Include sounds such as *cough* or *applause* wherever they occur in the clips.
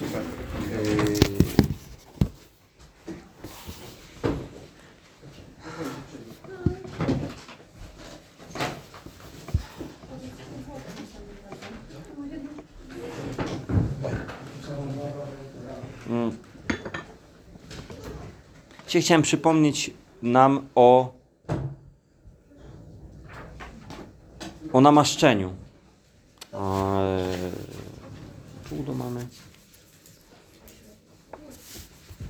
Super. Yy, Mm. Dzisiaj chciałem przypomnieć nam o o namaszczeniu. Eee, tu to mamy.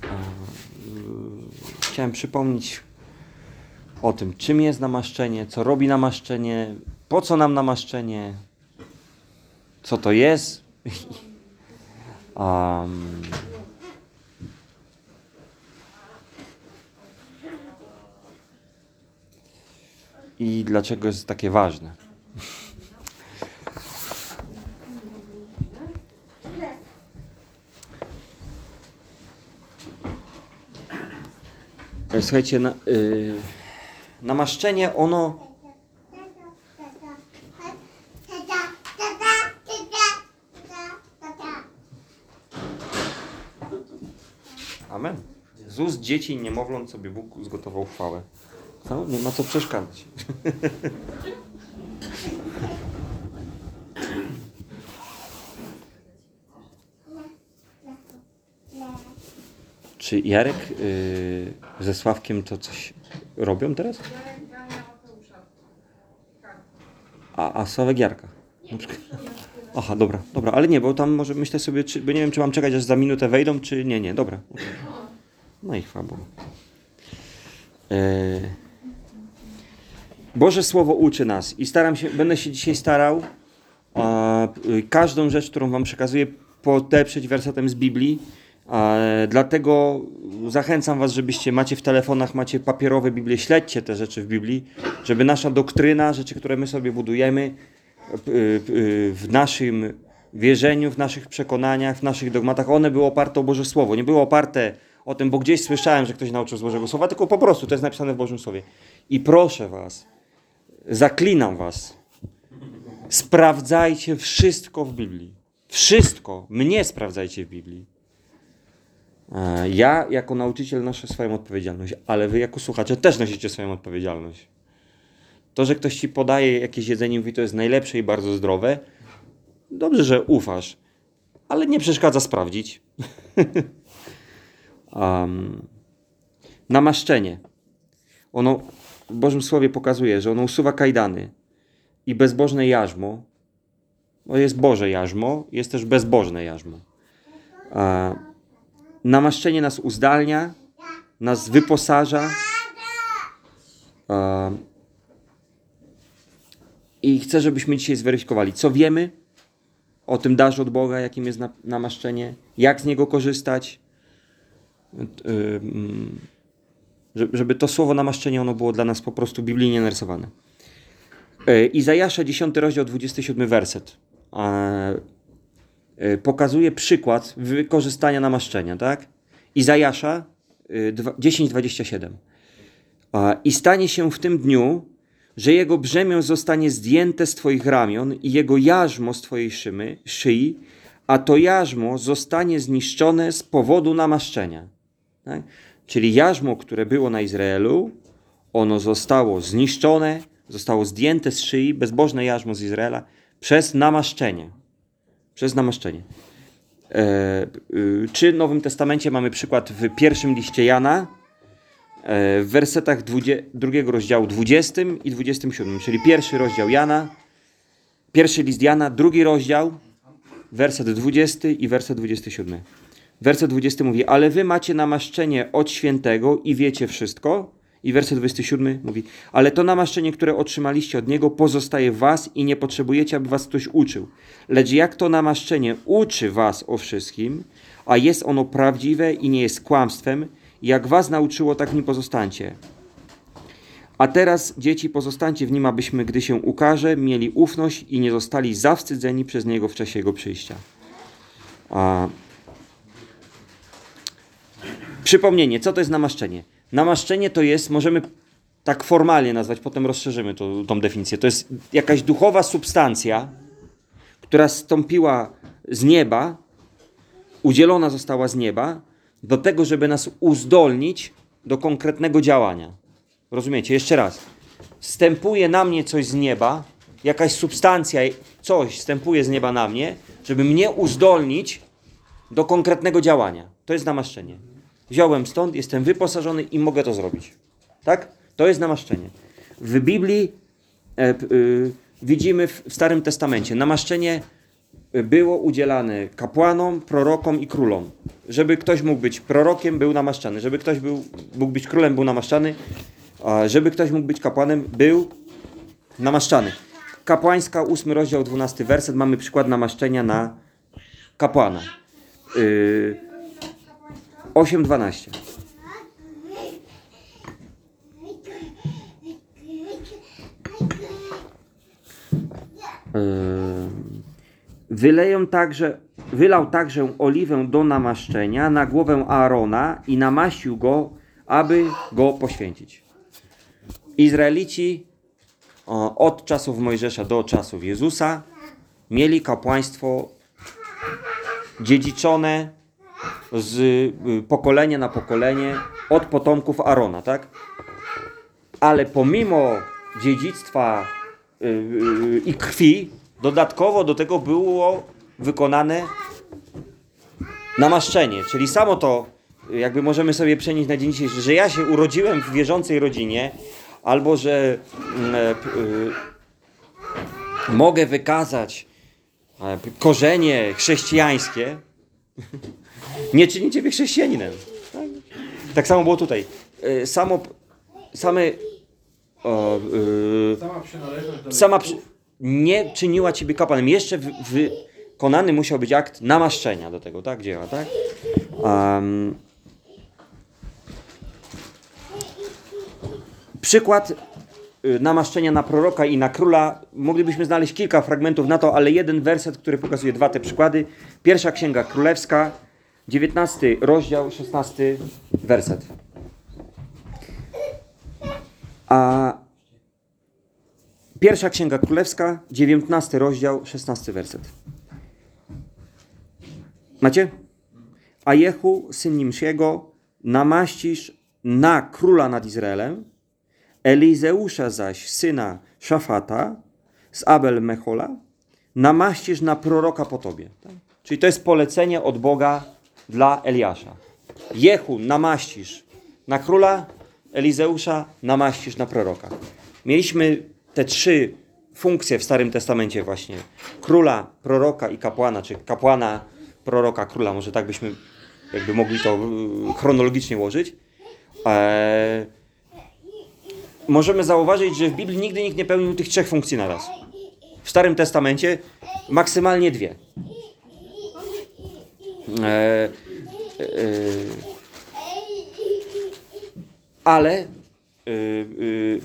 Eee, Chciałem przypomnieć o tym, czym jest namaszczenie, co robi namaszczenie, po co nam namaszczenie, co to jest. um, I dlaczego jest takie ważne. Słuchajcie, na, y, namaszczenie ono Amen. Z dzieci i niemowląt sobie Bóg zgotował chwałę. No, nie ma co przeszkadzać. *laughs* Czy Jarek y, ze Sławkiem to coś robią teraz? A, a Sławek Jarka? Na przykład. Aha, dobra, dobra, ale nie, bo tam może myślę sobie, czy, bo nie wiem, czy mam czekać, aż za minutę wejdą, czy nie, nie, dobra. No i chwała Bogu. E, Boże Słowo uczy nas i staram się, będę się dzisiaj starał a, y, każdą rzecz, którą Wam przekazuję, podeprzeć wersetem z Biblii. Dlatego zachęcam Was, żebyście macie w telefonach, macie papierowe Biblię, śledźcie te rzeczy w Biblii, żeby nasza doktryna, rzeczy, które my sobie budujemy w naszym wierzeniu, w naszych przekonaniach, w naszych dogmatach, one były oparte o Boże Słowo. Nie były oparte o tym, bo gdzieś słyszałem, że ktoś nauczył z Bożego Słowa, tylko po prostu to jest napisane w Bożym Słowie. I proszę Was, zaklinam Was, sprawdzajcie wszystko w Biblii. Wszystko. Mnie sprawdzajcie w Biblii. E, Ja jako nauczyciel noszę swoją odpowiedzialność, ale wy jako słuchacze też nosicie swoją odpowiedzialność. To, że ktoś ci podaje jakieś jedzenie i mówi, to jest najlepsze i bardzo zdrowe, dobrze, że ufasz, ale nie przeszkadza sprawdzić. *laughs* um, namaszczenie. Ono w Bożym Słowie pokazuje, że ono usuwa kajdany i bezbożne jarzmo. No jest Boże jarzmo, jest też bezbożne jarzmo. A, namaszczenie nas uzdalnia, nas wyposaża. A, I chcę, żebyśmy dzisiaj zweryfikowali, co wiemy o tym darze od Boga, jakim jest na, namaszczenie, jak z niego korzystać. Y, mm, żeby, to słowo namaszczenie ono było dla nas po prostu biblijnie narysowane. E, Izajasza 10 rozdział 27 werset e, e, pokazuje przykład wykorzystania namaszczenia, tak? Izajasza e, dwa- 10:27. A, I stanie się w tym dniu, że jego brzemię zostanie zdjęte z twoich ramion i jego jarzmo z twojej szymy, szyi, a to jarzmo zostanie zniszczone z powodu namaszczenia. Tak? Czyli jarzmo, które było na Izraelu, ono zostało zniszczone, zostało zdjęte z szyi, bezbożne jarzmo z Izraela, przez namaszczenie. Przez namaszczenie. E, y, czy w Nowym Testamencie mamy przykład w pierwszym liście Jana, e, w wersetach drugiego rozdziału 20 i 27, czyli pierwszy rozdział Jana, pierwszy list Jana, drugi rozdział, werset 20 i werset 27. Werset 20 mówi, ale wy macie namaszczenie od świętego i wiecie wszystko. I werset 27 mówi, ale to namaszczenie, które otrzymaliście od Niego, pozostaje w was i nie potrzebujecie, aby was ktoś uczył. Lecz jak to namaszczenie uczy was o wszystkim, a jest ono prawdziwe i nie jest kłamstwem, jak was nauczyło, tak nim pozostańcie. A teraz, dzieci, pozostańcie w nim, abyśmy, gdy się ukaże, mieli ufność i nie zostali zawstydzeni przez Niego w czasie Jego przyjścia. A... Przypomnienie, co to jest namaszczenie? Namaszczenie to jest, możemy tak formalnie nazwać, potem rozszerzymy to, tą definicję. To jest jakaś duchowa substancja, która stąpiła z nieba udzielona została z nieba do tego, żeby nas uzdolnić do konkretnego działania. Rozumiecie? Jeszcze raz. Wstępuje na mnie coś z nieba, jakaś substancja, coś wstępuje z nieba na mnie, żeby mnie uzdolnić do konkretnego działania. To jest namaszczenie. Wziąłem stąd, jestem wyposażony i mogę to zrobić. Tak? To jest namaszczenie. W Biblii e, y, widzimy w, w Starym Testamencie namaszczenie było udzielane kapłanom, prorokom i królom. Żeby ktoś mógł być prorokiem, był namaszczany. Żeby ktoś był, mógł być królem, był namaszczany. A żeby ktoś mógł być kapłanem, był namaszczany. Kapłańska, 8 rozdział, 12 werset. Mamy przykład namaszczenia na kapłana. Yy, 8-12. Yy, Wyleją także, wylał także oliwę do namaszczenia na głowę Aarona i namaścił go, aby go poświęcić. Izraelici od czasów Mojżesza do czasów Jezusa mieli kapłaństwo dziedziczone z y, pokolenia na pokolenie od potomków Arona, tak? Ale pomimo dziedzictwa y, y, i krwi, dodatkowo do tego było wykonane namaszczenie, czyli samo to, jakby możemy sobie przenieść na dzień dzisiejszy, że ja się urodziłem w wierzącej rodzinie, albo że mm, e, mogę wykazać e, korzenie chrześcijańskie, nie czyni ciebie chrześcijaninem. Tak, tak samo było tutaj. Y, Samo, same o, y, Sama przynależność do sama przy... nie czyniła ciebie kapłanem. Jeszcze wy... wykonany musiał być akt namaszczenia do tego, tak? Dzieła, tak? Um... Przykład y, namaszczenia na proroka i na króla. Moglibyśmy znaleźć kilka fragmentów na to, ale jeden werset, który pokazuje dwa te przykłady. Pierwsza Księga Królewska, 19 rozdział, 16 werset. A Pierwsza Księga Królewska, 19 rozdział, 16 werset. Macie? A Jehu, syn Nimsiego, namaścisz na króla nad Izraelem, Elizeusza zaś, syna Szafata, z Abel Mechola, namaścisz na proroka po tobie. Czyli to jest polecenie od Boga dla Eliasza. Jehu, namaścisz na króla, Elizeusza, namaścisz na proroka. Mieliśmy te trzy funkcje w Starym Testamencie właśnie. Króla, proroka i kapłana, czy kapłana, proroka, króla. Może tak byśmy jakby mogli to y, chronologicznie ułożyć. Eee, możemy zauważyć, że w Biblii nigdy nikt nie pełnił tych trzech funkcji naraz. W Starym Testamencie maksymalnie dwie. Eee, eee, ale y, y,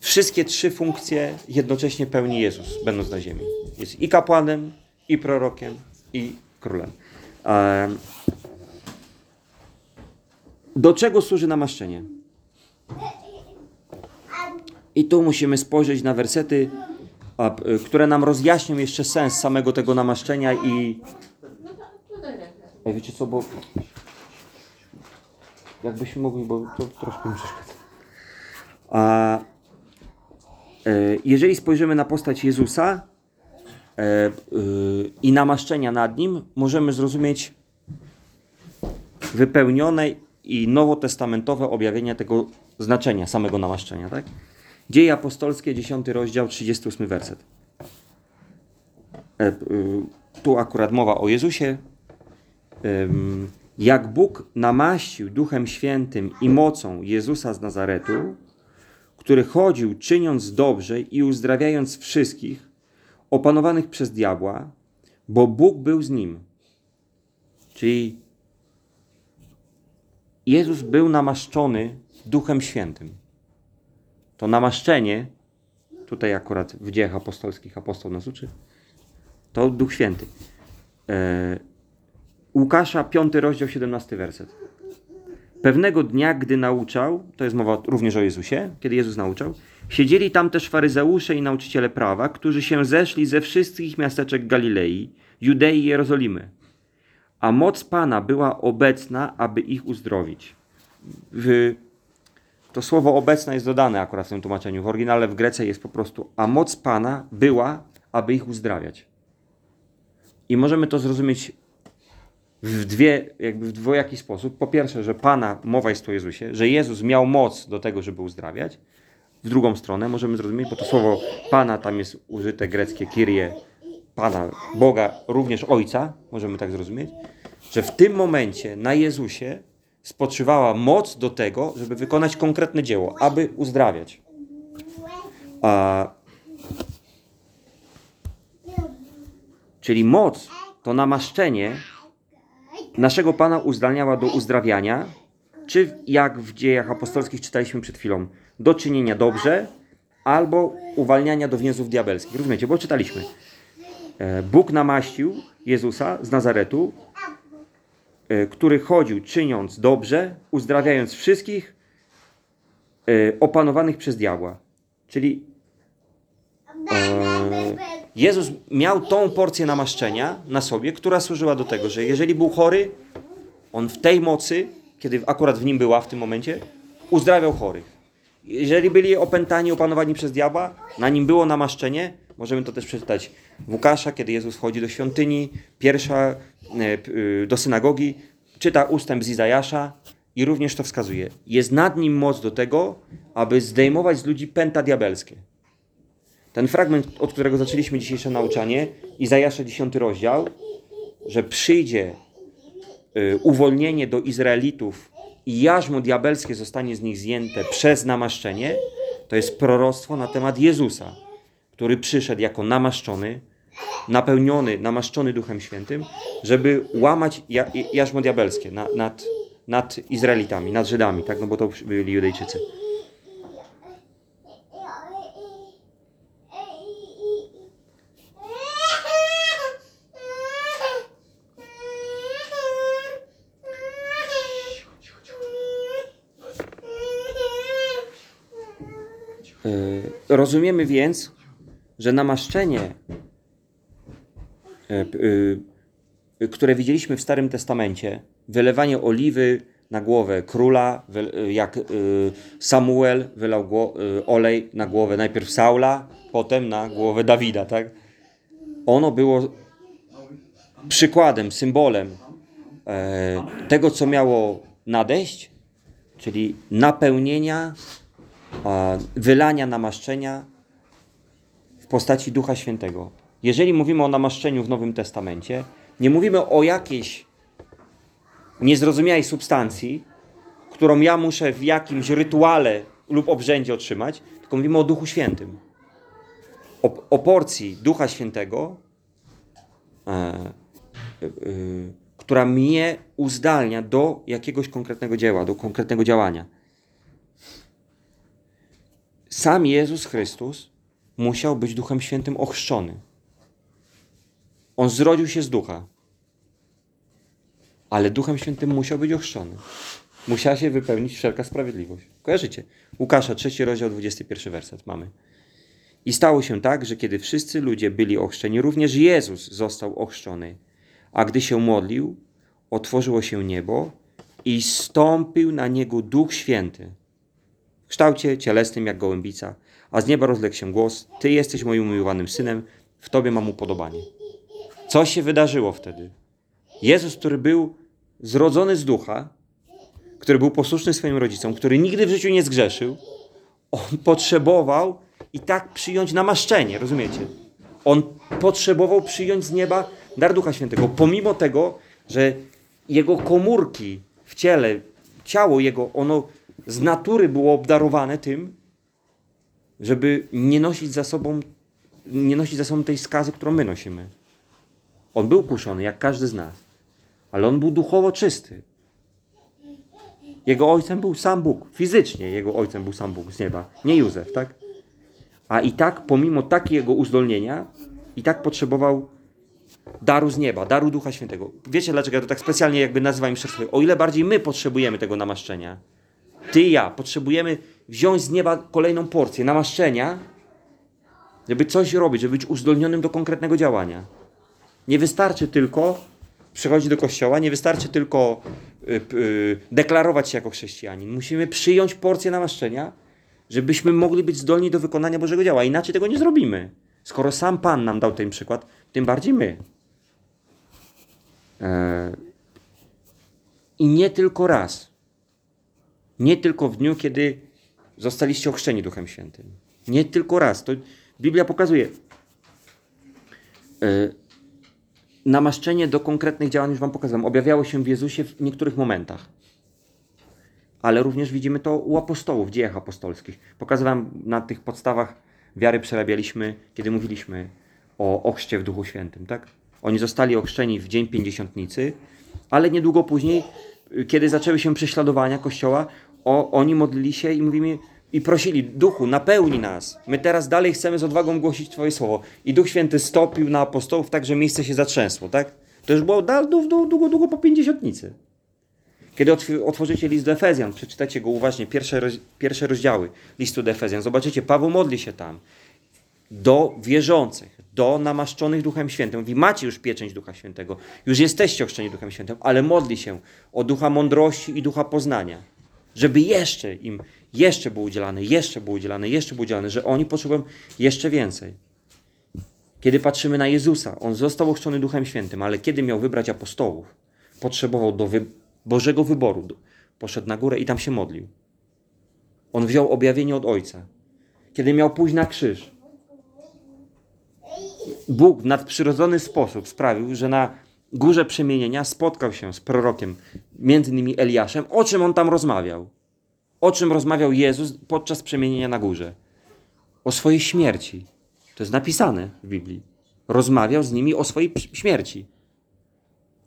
wszystkie trzy funkcje jednocześnie pełni Jezus, będąc na ziemi. Jest i kapłanem, i prorokiem, i królem. Em, Do czego służy namaszczenie? I tu musimy spojrzeć na wersety, które nam rozjaśnią jeszcze sens samego tego namaszczenia i... Ej, wiecie co, bo... Jakbyśmy mogli, bo to troszkę mi przeszkadza. A, e, jeżeli spojrzymy na postać Jezusa e, y, i namaszczenia nad nim, możemy zrozumieć wypełnione i nowotestamentowe objawienie tego znaczenia samego namaszczenia. Tak? Dzieje apostolskie, 10 rozdział, 38 werset. E, tu akurat mowa o Jezusie. Jak Bóg namaścił Duchem Świętym i mocą Jezusa z Nazaretu, który chodził czyniąc dobrze i uzdrawiając wszystkich opanowanych przez diabła, bo Bóg był z nim. Czyli Jezus był namaszczony Duchem Świętym. To namaszczenie, tutaj akurat w dziejach apostolskich apostoł nas uczy, to Duch Święty. E, Łukasza, 5 rozdział, 17 werset. Pewnego dnia, gdy nauczał, to jest mowa również o Jezusie, kiedy Jezus nauczał, siedzieli tam też faryzeusze i nauczyciele prawa, którzy się zeszli ze wszystkich miasteczek Galilei, Judei i Jerozolimy. a moc Pana była obecna, aby ich uzdrowić. W, to słowo obecna jest dodane akurat w tym tłumaczeniu. W oryginale w Grece jest po prostu, a moc Pana była, aby ich uzdrawiać. I możemy to zrozumieć w dwie, jakby w dwojaki sposób. Po pierwsze, że Pana, mowa jest o Jezusie, że Jezus miał moc do tego, żeby uzdrawiać. W drugą stronę możemy zrozumieć, bo to słowo Pana tam jest użyte greckie Kyrie, Pana, Boga, również Ojca, możemy tak zrozumieć, że w tym momencie na Jezusie spoczywała moc do tego, żeby wykonać konkretne dzieło, aby uzdrawiać. A, czyli moc, to namaszczenie naszego Pana uzdalniała do uzdrawiania, czy jak w dziejach apostolskich czytaliśmy przed chwilą, do czynienia dobrze, albo uwalniania do więzów diabelskich. Rozumiecie, bo czytaliśmy. E, Bóg namaścił Jezusa z Nazaretu, e, który chodził czyniąc dobrze, uzdrawiając wszystkich e, opanowanych przez diabła. Czyli e, Jezus miał tą porcję namaszczenia na sobie, która służyła do tego, że jeżeli był chory, on w tej mocy, kiedy akurat w nim była w tym momencie, uzdrawiał chorych. Jeżeli byli opętani, opanowani przez diabła, na nim było namaszczenie. Możemy to też przeczytać w Łukasza, kiedy Jezus wchodzi do świątyni, pierwsza e, y, do synagogi, czyta ustęp z Izajasza i również to wskazuje. Jest nad nim moc do tego, aby zdejmować z ludzi pęta diabelskie. Ten fragment, od którego zaczęliśmy dzisiejsze nauczanie, Izajasza 10 rozdział, że przyjdzie y, uwolnienie do Izraelitów i jarzmo diabelskie zostanie z nich zdjęte przez namaszczenie, to jest proroctwo na temat Jezusa, który przyszedł jako namaszczony, napełniony, namaszczony Duchem Świętym, żeby łamać ja, jarzmo diabelskie na, nad, nad Izraelitami, nad Żydami, tak? no bo to byli Judejczycy. Rozumiemy więc, że namaszczenie, y, y, które widzieliśmy w Starym Testamencie, wylewanie oliwy na głowę króla, y, jak y, Samuel wylał y, olej na głowę najpierw Saula, potem na głowę Dawida, tak? Ono było przykładem, symbolem e, tego, co miało nadejść, czyli napełnienia wylania namaszczenia w postaci Ducha Świętego. Jeżeli mówimy o namaszczeniu w Nowym Testamencie, nie mówimy o jakiejś niezrozumiałej substancji, którą ja muszę w jakimś rytuale lub obrzędzie otrzymać, tylko mówimy o Duchu Świętym. O, o porcji Ducha Świętego, e, e, e, która mnie uzdalnia do jakiegoś konkretnego dzieła, do konkretnego działania sam Jezus Chrystus musiał być Duchem Świętym ochrzczony. On zrodził się z ducha. Ale Duchem Świętym musiał być ochrzczony. Musiała się wypełnić wszelka sprawiedliwość. Kojarzycie? Łukasza, trzeci rozdział, 21 werset mamy. I stało się tak, że kiedy wszyscy ludzie byli ochrzczeni, również Jezus został ochrzczony. A gdy się modlił, otworzyło się niebo i stąpił na niego Duch Święty kształcie cielesnym jak gołębica, a z nieba rozległ się głos: Ty jesteś moim umiłowanym synem, w tobie mam upodobanie. Co się wydarzyło wtedy? Jezus, który był zrodzony z ducha, który był posłuszny swoim rodzicom, który nigdy w życiu nie zgrzeszył, on potrzebował i tak przyjąć namaszczenie, rozumiecie? On potrzebował przyjąć z nieba dar Ducha Świętego, pomimo tego, że jego komórki w ciele, ciało jego, ono z natury było obdarowane tym, żeby nie nosić za sobą, nie nosić za sobą tej skazy, którą my nosimy. On był kuszony, jak każdy z nas, ale on był duchowo czysty. Jego ojcem był sam Bóg, fizycznie jego ojcem był sam Bóg z nieba, nie Józef, tak? A i tak, pomimo takiego uzdolnienia, i tak potrzebował daru z nieba, daru Ducha Świętego. Wiecie, dlaczego ja to tak specjalnie jakby nazywam szerzej? O ile bardziej my potrzebujemy tego namaszczenia, ty i ja potrzebujemy wziąć z nieba kolejną porcję namaszczenia, żeby coś robić, żeby być uzdolnionym do konkretnego działania. Nie wystarczy tylko przychodzi do kościoła, nie wystarczy tylko y, y, deklarować się jako chrześcijanin. Musimy przyjąć porcję namaszczenia, żebyśmy mogli być zdolni do wykonania Bożego dzieła. Inaczej tego nie zrobimy. Skoro sam Pan nam dał ten przykład, tym bardziej my. E, I nie tylko raz. Nie tylko w dniu, kiedy zostaliście ochrzczeni Duchem Świętym. Nie tylko raz. To Biblia pokazuje. E, namaszczenie do konkretnych działań, już Wam pokazałem, objawiało się w Jezusie w niektórych momentach. Ale również widzimy to u apostołów, w dziejach apostolskich. Pokazywałem na tych podstawach wiary przerabialiśmy, kiedy mówiliśmy o ochrzcie w Duchu Świętym, tak? Oni zostali ochrzczeni w dzień pięćdziesiątnicy, ale niedługo później, kiedy zaczęły się prześladowania Kościoła, o, oni modlili się i mówimy i prosili, Duchu, napełni nas. My teraz dalej chcemy z odwagą głosić Twoje słowo. I Duch Święty stopił na apostołów tak, że miejsce się zatrzęsło, tak? To już było długo, długo, długo po pięćdziesiątnicy. Kiedy otw- otworzycie list do Efezjan, przeczytacie go uważnie, pierwsze, pierwsze rozdziały listu do Efezjan, zobaczycie, Paweł modli się tam do wierzących, do namaszczonych Duchem Świętym. Mówi, macie już pieczęć Ducha Świętego, już jesteście ochrzczeni Duchem Świętym, ale modli się o Ducha mądrości i Ducha poznania, żeby jeszcze im, jeszcze było udzielane, jeszcze było udzielane, jeszcze było udzielane, że oni potrzebują jeszcze więcej. Kiedy patrzymy na Jezusa, On został ochrzczony Duchem Świętym, ale kiedy miał wybrać apostołów, potrzebował do wy Bożego wyboru. Poszedł na górę i tam się modlił. On wziął objawienie od Ojca. Kiedy miał pójść na krzyż, Bóg w nadprzyrodzony sposób sprawił, że na górze przemienienia spotkał się z prorokiem, między innymi Eliaszem. O czym on tam rozmawiał? O czym rozmawiał Jezus podczas przemienienia na górze? O swojej śmierci. To jest napisane w Biblii. Rozmawiał z nimi o swojej śmierci.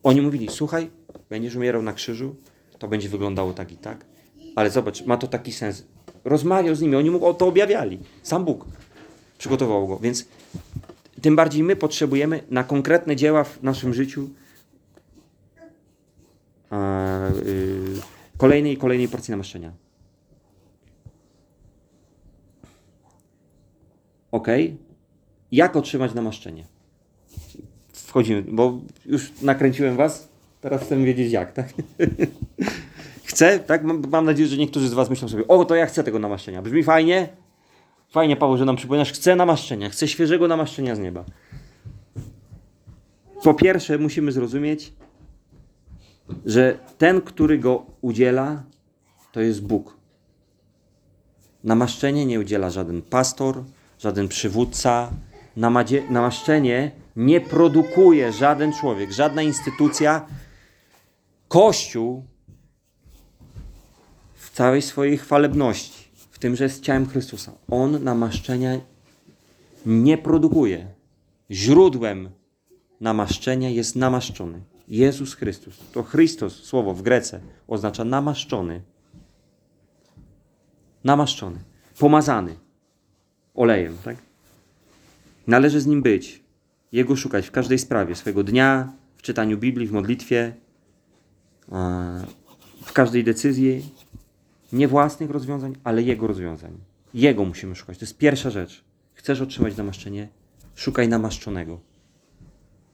Oni mówili: Słuchaj, będziesz umierał na krzyżu, to będzie wyglądało tak i tak, ale zobacz, ma to taki sens. Rozmawiał z nimi, oni mu to objawiali. Sam Bóg przygotował go. Więc tym bardziej my potrzebujemy na konkretne dzieła w naszym życiu e, y, kolejnej i kolejnej porcji namaszczenia. Ok? Jak otrzymać namaszczenie? Wchodzimy, bo już nakręciłem was, teraz chcę wiedzieć jak, tak? *laughs* chcę, tak? Mam, mam nadzieję, że niektórzy z was myślą sobie, o, to ja chcę tego namaszczenia. Brzmi fajnie? Fajnie, Paweł, że nam przypominasz, chcę namaszczenia, chcę świeżego namaszczenia z nieba. Po pierwsze, musimy zrozumieć, że ten, który go udziela, to jest Bóg. Namaszczenie nie udziela żaden pastor, żaden przywódca. Namaszczenie nie produkuje żaden człowiek, żadna instytucja. Kościół w całej swojej chwalebności, w tym, że jest ciałem Chrystusa. On namaszczenia nie produkuje. Źródłem namaszczenia jest namaszczony. Jezus Chrystus. To Chrystus, słowo w Grece, oznacza namaszczony. Namaszczony. Pomazany. Olejem, tak? Należy z nim być. Jego szukać w każdej sprawie swojego dnia, w czytaniu Biblii, w modlitwie, w każdej decyzji. Nie własnych rozwiązań, ale Jego rozwiązań. Jego musimy szukać. To jest pierwsza rzecz. Chcesz otrzymać namaszczenie? Szukaj namaszczonego.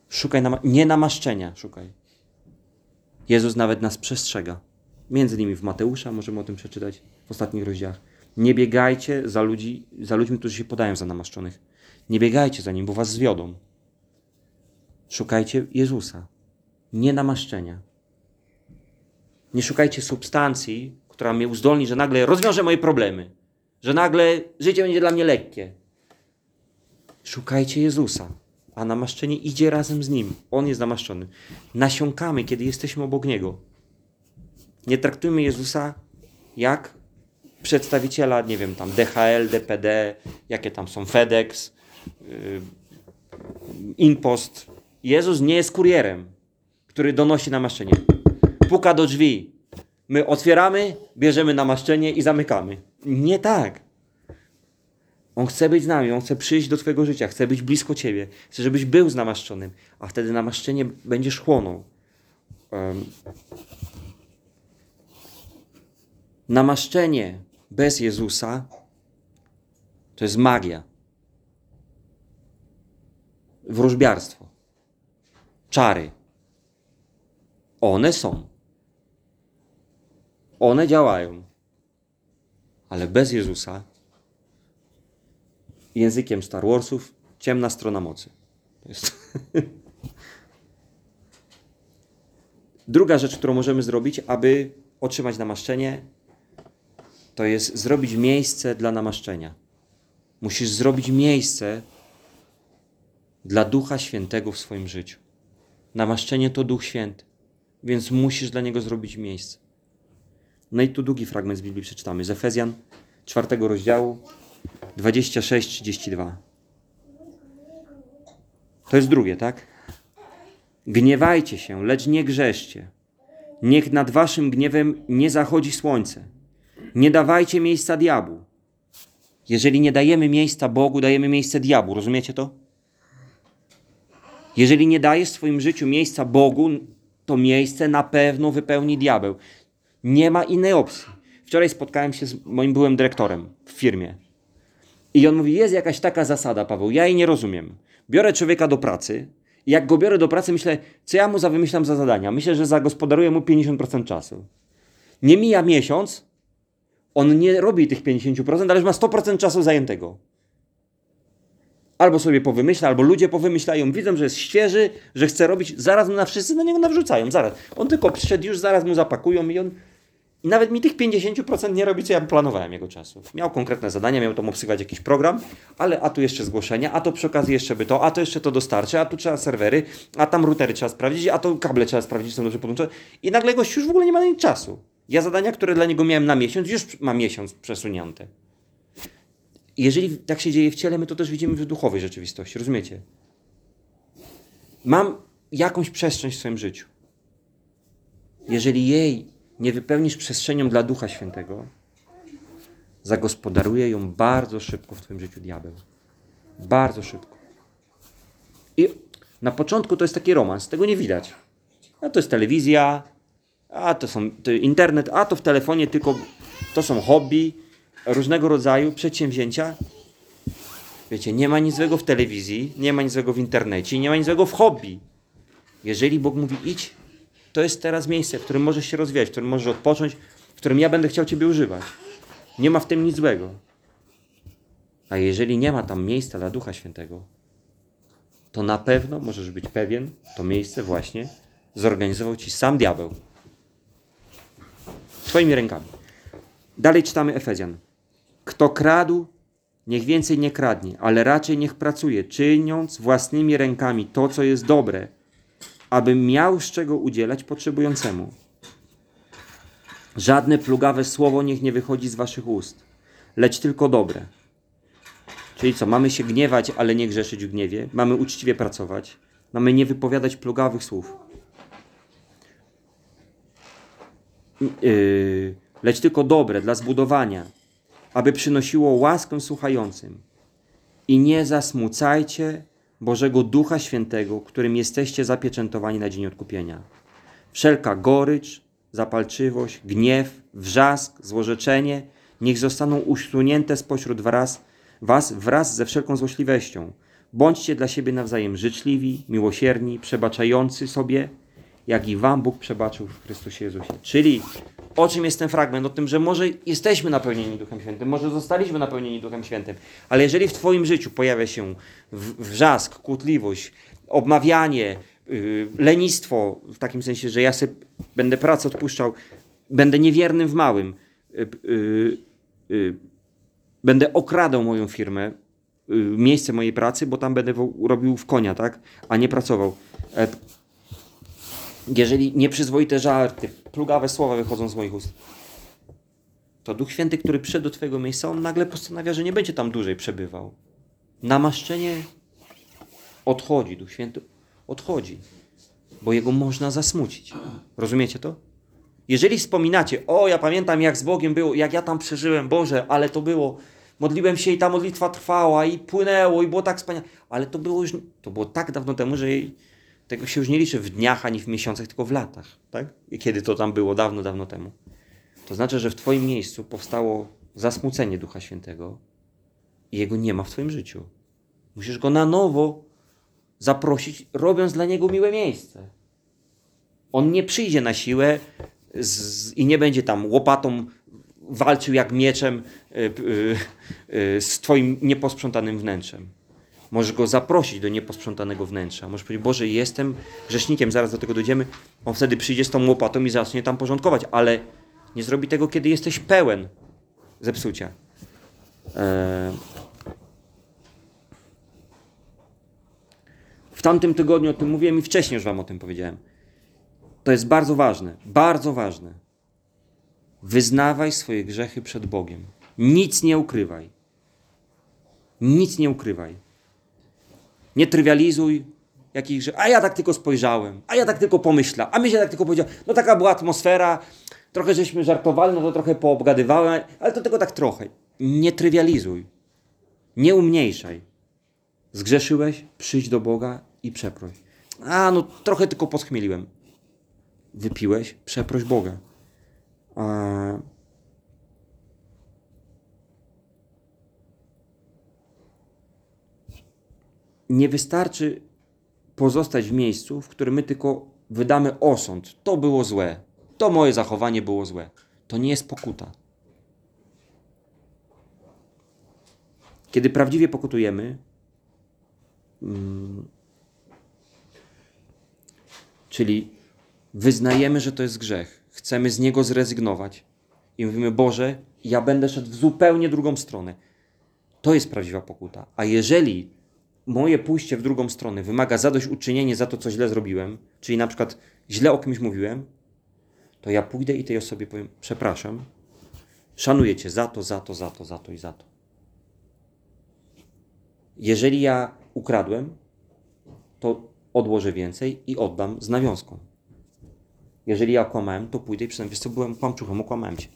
Szukaj nama- nie namaszczenia, szukaj. Jezus nawet nas przestrzega. Między innymi w Mateusza, możemy o tym przeczytać w ostatnich rozdziałach. Nie biegajcie za, ludzi, za ludźmi, którzy się podają za namaszczonych. Nie biegajcie za nim, bo was zwiodą. Szukajcie Jezusa, nie namaszczenia. Nie szukajcie substancji, która mnie uzdolni, że nagle rozwiąże moje problemy, że nagle życie będzie dla mnie lekkie. Szukajcie Jezusa, a namaszczenie idzie razem z Nim. On jest namaszczony. Nasiąkamy, kiedy jesteśmy obok Niego. Nie traktujmy Jezusa jak przedstawiciela, nie wiem, tam DHL, DPD, jakie tam są FedEx, yy, Inpost. Jezus nie jest kurierem, który donosi namaszczenie. Puka do drzwi. My otwieramy, bierzemy namaszczenie i zamykamy. Nie tak. On chce być z nami, on chce przyjść do Twojego życia, chce być blisko Ciebie, chce, żebyś był z namaszczonym, a wtedy namaszczenie będziesz chłonął. Em, namaszczenie bez Jezusa to jest magia, wróżbiarstwo, czary. One są. One działają. Ale bez Jezusa, językiem Star Warsów, ciemna strona mocy. To jest. *laughs* Druga rzecz, którą możemy zrobić, aby otrzymać namaszczenie, to jest zrobić miejsce dla namaszczenia. Musisz zrobić miejsce dla Ducha Świętego w swoim życiu. Namaszczenie to Duch Święty, więc musisz dla niego zrobić miejsce. No i tu długi fragment z Biblii przeczytamy. Z Efezjan 4 rozdziału 26-32. To jest drugie, tak? Gniewajcie się, lecz nie grzeszcie. Niech nad waszym gniewem nie zachodzi słońce. Nie dawajcie miejsca diabłu. Jeżeli nie dajemy miejsca Bogu, dajemy miejsce diabłu. Rozumiecie to? Jeżeli nie dajesz w swoim życiu miejsca Bogu, to miejsce na pewno wypełni diabeł. Nie ma innej opcji. Wczoraj spotkałem się z moim byłym dyrektorem w firmie. I on mówi: Jest jakaś taka zasada, Paweł, ja jej nie rozumiem. Biorę człowieka do pracy, i jak go biorę do pracy, myślę, co ja mu za wymyślam za zadania. Myślę, że zagospodaruję mu 50% czasu. Nie mija miesiąc, on nie robi tych 50%, ale już ma 100% czasu zajętego. Albo sobie powymyśla, albo ludzie powymyślają, widzą, że jest świeży, że chce robić, zaraz mu na wszyscy na niego nawrzucają, zaraz. On tylko przyszedł, już zaraz mu zapakują i on i nawet mi tych 50% nie robi, co ja planowałem jego czasu. Miał konkretne zadania, miał tam obsługiwać jakiś program, ale a tu jeszcze zgłoszenia, a to przy okazji jeszcze by to, a to jeszcze to dostarczy, a tu trzeba serwery, a tam routery trzeba sprawdzić, a to kable trzeba sprawdzić, są dobrze podłączone. I nagle gość już w ogóle nie ma na czasu. Ja zadania, które dla niego miałem na miesiąc, już ma miesiąc przesunięte. Jeżeli tak się dzieje w ciele, my to też widzimy w duchowej rzeczywistości, rozumiecie? Mam jakąś przestrzeń w swoim życiu. Jeżeli jej nie wypełnisz przestrzenią dla Ducha Świętego, zagospodaruje ją bardzo szybko w Twoim życiu diabeł. Bardzo szybko. I na początku to jest taki romans, tego nie widać. A to jest telewizja, a to są to internet, a to w telefonie tylko to są hobby, różnego rodzaju przedsięwzięcia. Wiecie, nie ma nic złego w telewizji, nie ma nic złego w internecie, nie ma nic złego w hobby. Jeżeli Bóg mówi idź, to jest teraz miejsce, w którym możesz się rozwijać, w którym możesz odpocząć, w którym ja będę chciał Ciebie używać. Nie ma w tym nic złego. A jeżeli nie ma tam miejsca dla Ducha Świętego, to na pewno możesz być pewien, to miejsce właśnie zorganizował Ci sam diabeł. Twoimi rękami. Dalej czytamy Efezjan. Kto kradł, niech więcej nie kradnie, ale raczej niech pracuje, czyniąc własnymi rękami to, co jest dobre, aby miał z czego udzielać potrzebującemu. Żadne plugawe słowo niech nie wychodzi z waszych ust, lecz tylko dobre. Czyli co, mamy się gniewać, ale nie grzeszyć w gniewie, mamy uczciwie pracować, mamy nie wypowiadać plugawych słów. Yy, lecz tylko dobre dla zbudowania, aby przynosiło łaskę słuchającym. I nie zasmucajcie Bożego Ducha Świętego, którym jesteście zapieczętowani na dzień odkupienia. Wszelka gorycz, zapalczywość, gniew, wrzask, złorzeczenie niech zostaną usunięte spośród wraz, was wraz ze wszelką złośliwością. Bądźcie dla siebie nawzajem życzliwi, miłosierni, przebaczający sobie, jak i wam Bóg przebaczył w Chrystusie Jezusie. Czyli o czym jest ten fragment? O tym, że może jesteśmy napełnieni Duchem Świętym, może zostaliśmy napełnieni Duchem Świętym, ale jeżeli w Twoim życiu pojawia się wrzask, kłótliwość, obmawianie, yy, lenistwo, w takim sensie, że ja sobie będę pracę odpuszczał, będę niewiernym w małym, yy, yy, będę okradał moją firmę, yy, miejsce mojej pracy, bo tam będę robił w konia, tak? a nie pracował. Jeżeli nieprzyzwoite żarty, plugawe słowa wychodzą z moich ust, to Duch Święty, który przyszedł do Twojego miejsca, on nagle postanawia, że nie będzie tam dłużej przebywał. Namaszczenie odchodzi, Duch Święty odchodzi, bo jego można zasmucić. Rozumiecie to? Jeżeli wspominacie, o, ja pamiętam, jak z Bogiem było, jak ja tam przeżyłem, Boże, ale to było, modliłem się i ta modlitwa trwała i płynęło i było tak wspaniale, ale to było już, to było tak dawno temu, że jej tego się już nie liczy w dniach ani w miesiącach, tylko w latach. Tak? Kiedy to tam było, dawno, dawno temu. To znaczy, że w Twoim miejscu powstało zasmucenie Ducha Świętego i jego nie ma w Twoim życiu. Musisz go na nowo zaprosić, robiąc dla niego miłe miejsce. On nie przyjdzie na siłę z, i nie będzie tam łopatą walczył jak mieczem y, y, y, z twoim nieposprzątanym wnętrzem. Możesz go zaprosić do nieposprzątanego wnętrza. Możesz powiedzieć, Boże, jestem grzesznikiem, zaraz do tego dojdziemy. On wtedy przyjdzie z tą łopatą i zacznie tam porządkować, ale nie zrobi tego, kiedy jesteś pełen zepsucia. E, w tamtym tygodniu o tym mówiłem i wcześniej już wam o tym powiedziałem. To jest bardzo ważne, bardzo ważne. Wyznawaj swoje grzechy przed Bogiem. Nic nie ukrywaj. Nic nie ukrywaj. Nie trywializuj jakich grzechów. A ja tak tylko spojrzałem, a ja tak tylko pomyślałem, a my się tak tylko powiedział. No taka była atmosfera, trochę żeśmy żartowali, no to trochę poobgadywałem, ale to tylko tak trochę. Nie trywializuj. Nie umniejszaj. Zgrzeszyłeś, przyjdź do Boga i przeproś. A, no trochę tylko podchmieliłem. Wypiłeś, przeproś Boga. A... Nie wystarczy pozostać w miejscu, w którym my tylko wydamy osąd. To było złe. To moje zachowanie było złe. To nie jest pokuta. Kiedy prawdziwie pokutujemy, mm, czyli wyznajemy, że to jest grzech, chcemy z niego zrezygnować i mówimy: Boże, ja będę szedł w zupełnie drugą stronę. To jest prawdziwa pokuta. A jeżeli moje pójście w drugą stronę wymaga zadośćuczynienia za to, co źle zrobiłem, czyli na przykład źle o kimś mówiłem, to ja pójdę i tej osobie powiem: Przepraszam, szanuję cię za to, za to, za to, za to i za to. Jeżeli ja ukradłem, to odłożę więcej i oddam z nawiązką. Jeżeli ja okłamałem, to pójdę i przyznam, wiesz co, byłem kłamczuchem, okłamałem cię.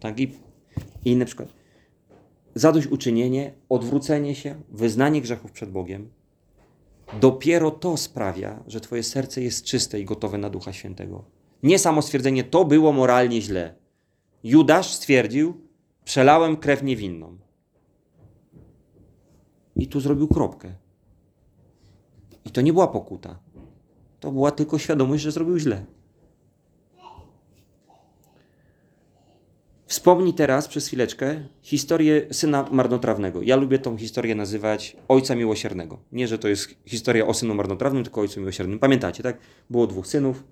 Tak? I, I inny przykład. Zadośćuczynienie, odwrócenie się, wyznanie grzechów przed Bogiem, dopiero to sprawia, że twoje serce jest czyste i gotowe na Ducha Świętego. Nie samo stwierdzenie, to było moralnie źle. Judasz stwierdził, przelałem krew niewinną. I tu zrobił kropkę. I to nie była pokuta. To była tylko świadomość, że zrobił źle. Wspomnij teraz przez chwileczkę historię syna marnotrawnego. Ja lubię tą historię nazywać ojca miłosiernego. Nie, że to jest historia o synu marnotrawnym, tylko ojcu miłosiernym. Pamiętacie, tak? Było dwóch synów.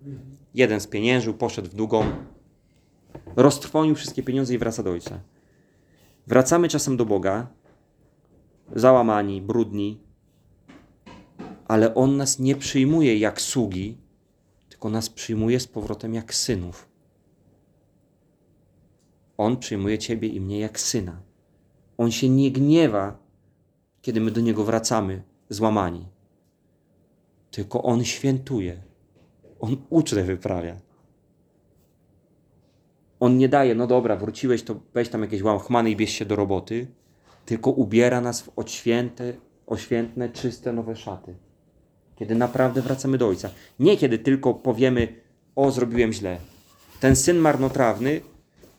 Jeden spieniężył, poszedł w długą, roztrwonił wszystkie pieniądze i wraca do ojca. Wracamy czasem do Boga, załamani, brudni, ale On nas nie przyjmuje jak sługi, tylko nas przyjmuje z powrotem jak synów. On przyjmuje Ciebie i mnie jak syna. On się nie gniewa, kiedy my do Niego wracamy złamani. Tylko On świętuje. On ucztę wyprawia. On nie daje, no dobra, wróciłeś, to weź tam jakieś łachmany i bierz się do roboty, tylko ubiera nas w odświęte, oświętne, czyste, nowe szaty. Kiedy naprawdę wracamy do Ojca. Nie kiedy tylko powiemy, o, zrobiłem źle. Ten syn marnotrawny,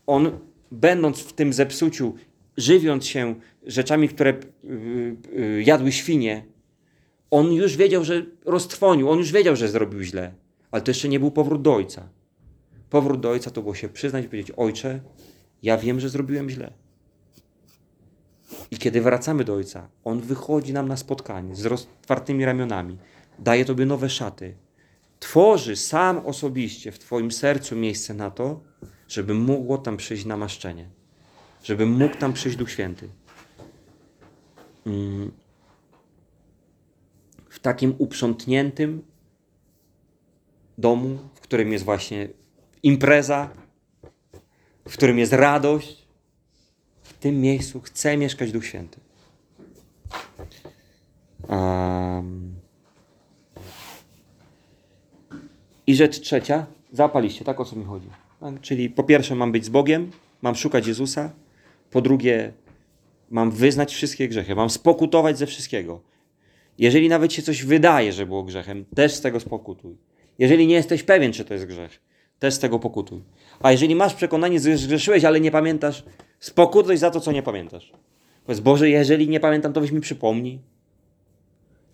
on będąc w tym zepsuciu, żywiąc się rzeczami, które yy, yy, jadły świnie, on już wiedział, że roztrwonił, on już wiedział, że zrobił źle. Ale to jeszcze nie był powrót do Ojca. Powrót do Ojca to było się przyznać i powiedzieć, Ojcze, ja wiem, że zrobiłem źle. I kiedy wracamy do Ojca, On wychodzi nam na spotkanie z roztwartymi ramionami, daje Tobie nowe szaty, tworzy sam osobiście w Twoim sercu miejsce na to, żeby mogło tam przyjść namaszczenie, żeby mógł tam przyjść Duch Święty. Mm. W takim uprzątniętym domu, w którym jest właśnie impreza, w którym jest radość, w tym miejscu chce mieszkać Duch Święty. Um. I rzecz trzecia, zapaliście, tak o co mi chodzi. Czyli po pierwsze mam być z Bogiem, mam szukać Jezusa, po drugie mam wyznać wszystkie grzechy, mam spokutować ze wszystkiego. Jeżeli nawet się coś wydaje, że było grzechem, też z tego spokutuj. Jeżeli nie jesteś pewien, czy to jest grzech, też z tego pokutuj. A jeżeli masz przekonanie, że zgrzeszyłeś, ale nie pamiętasz, spokutuj za to, co nie pamiętasz. Powiedz, Boże, jeżeli nie pamiętam, to weź mi przypomnij.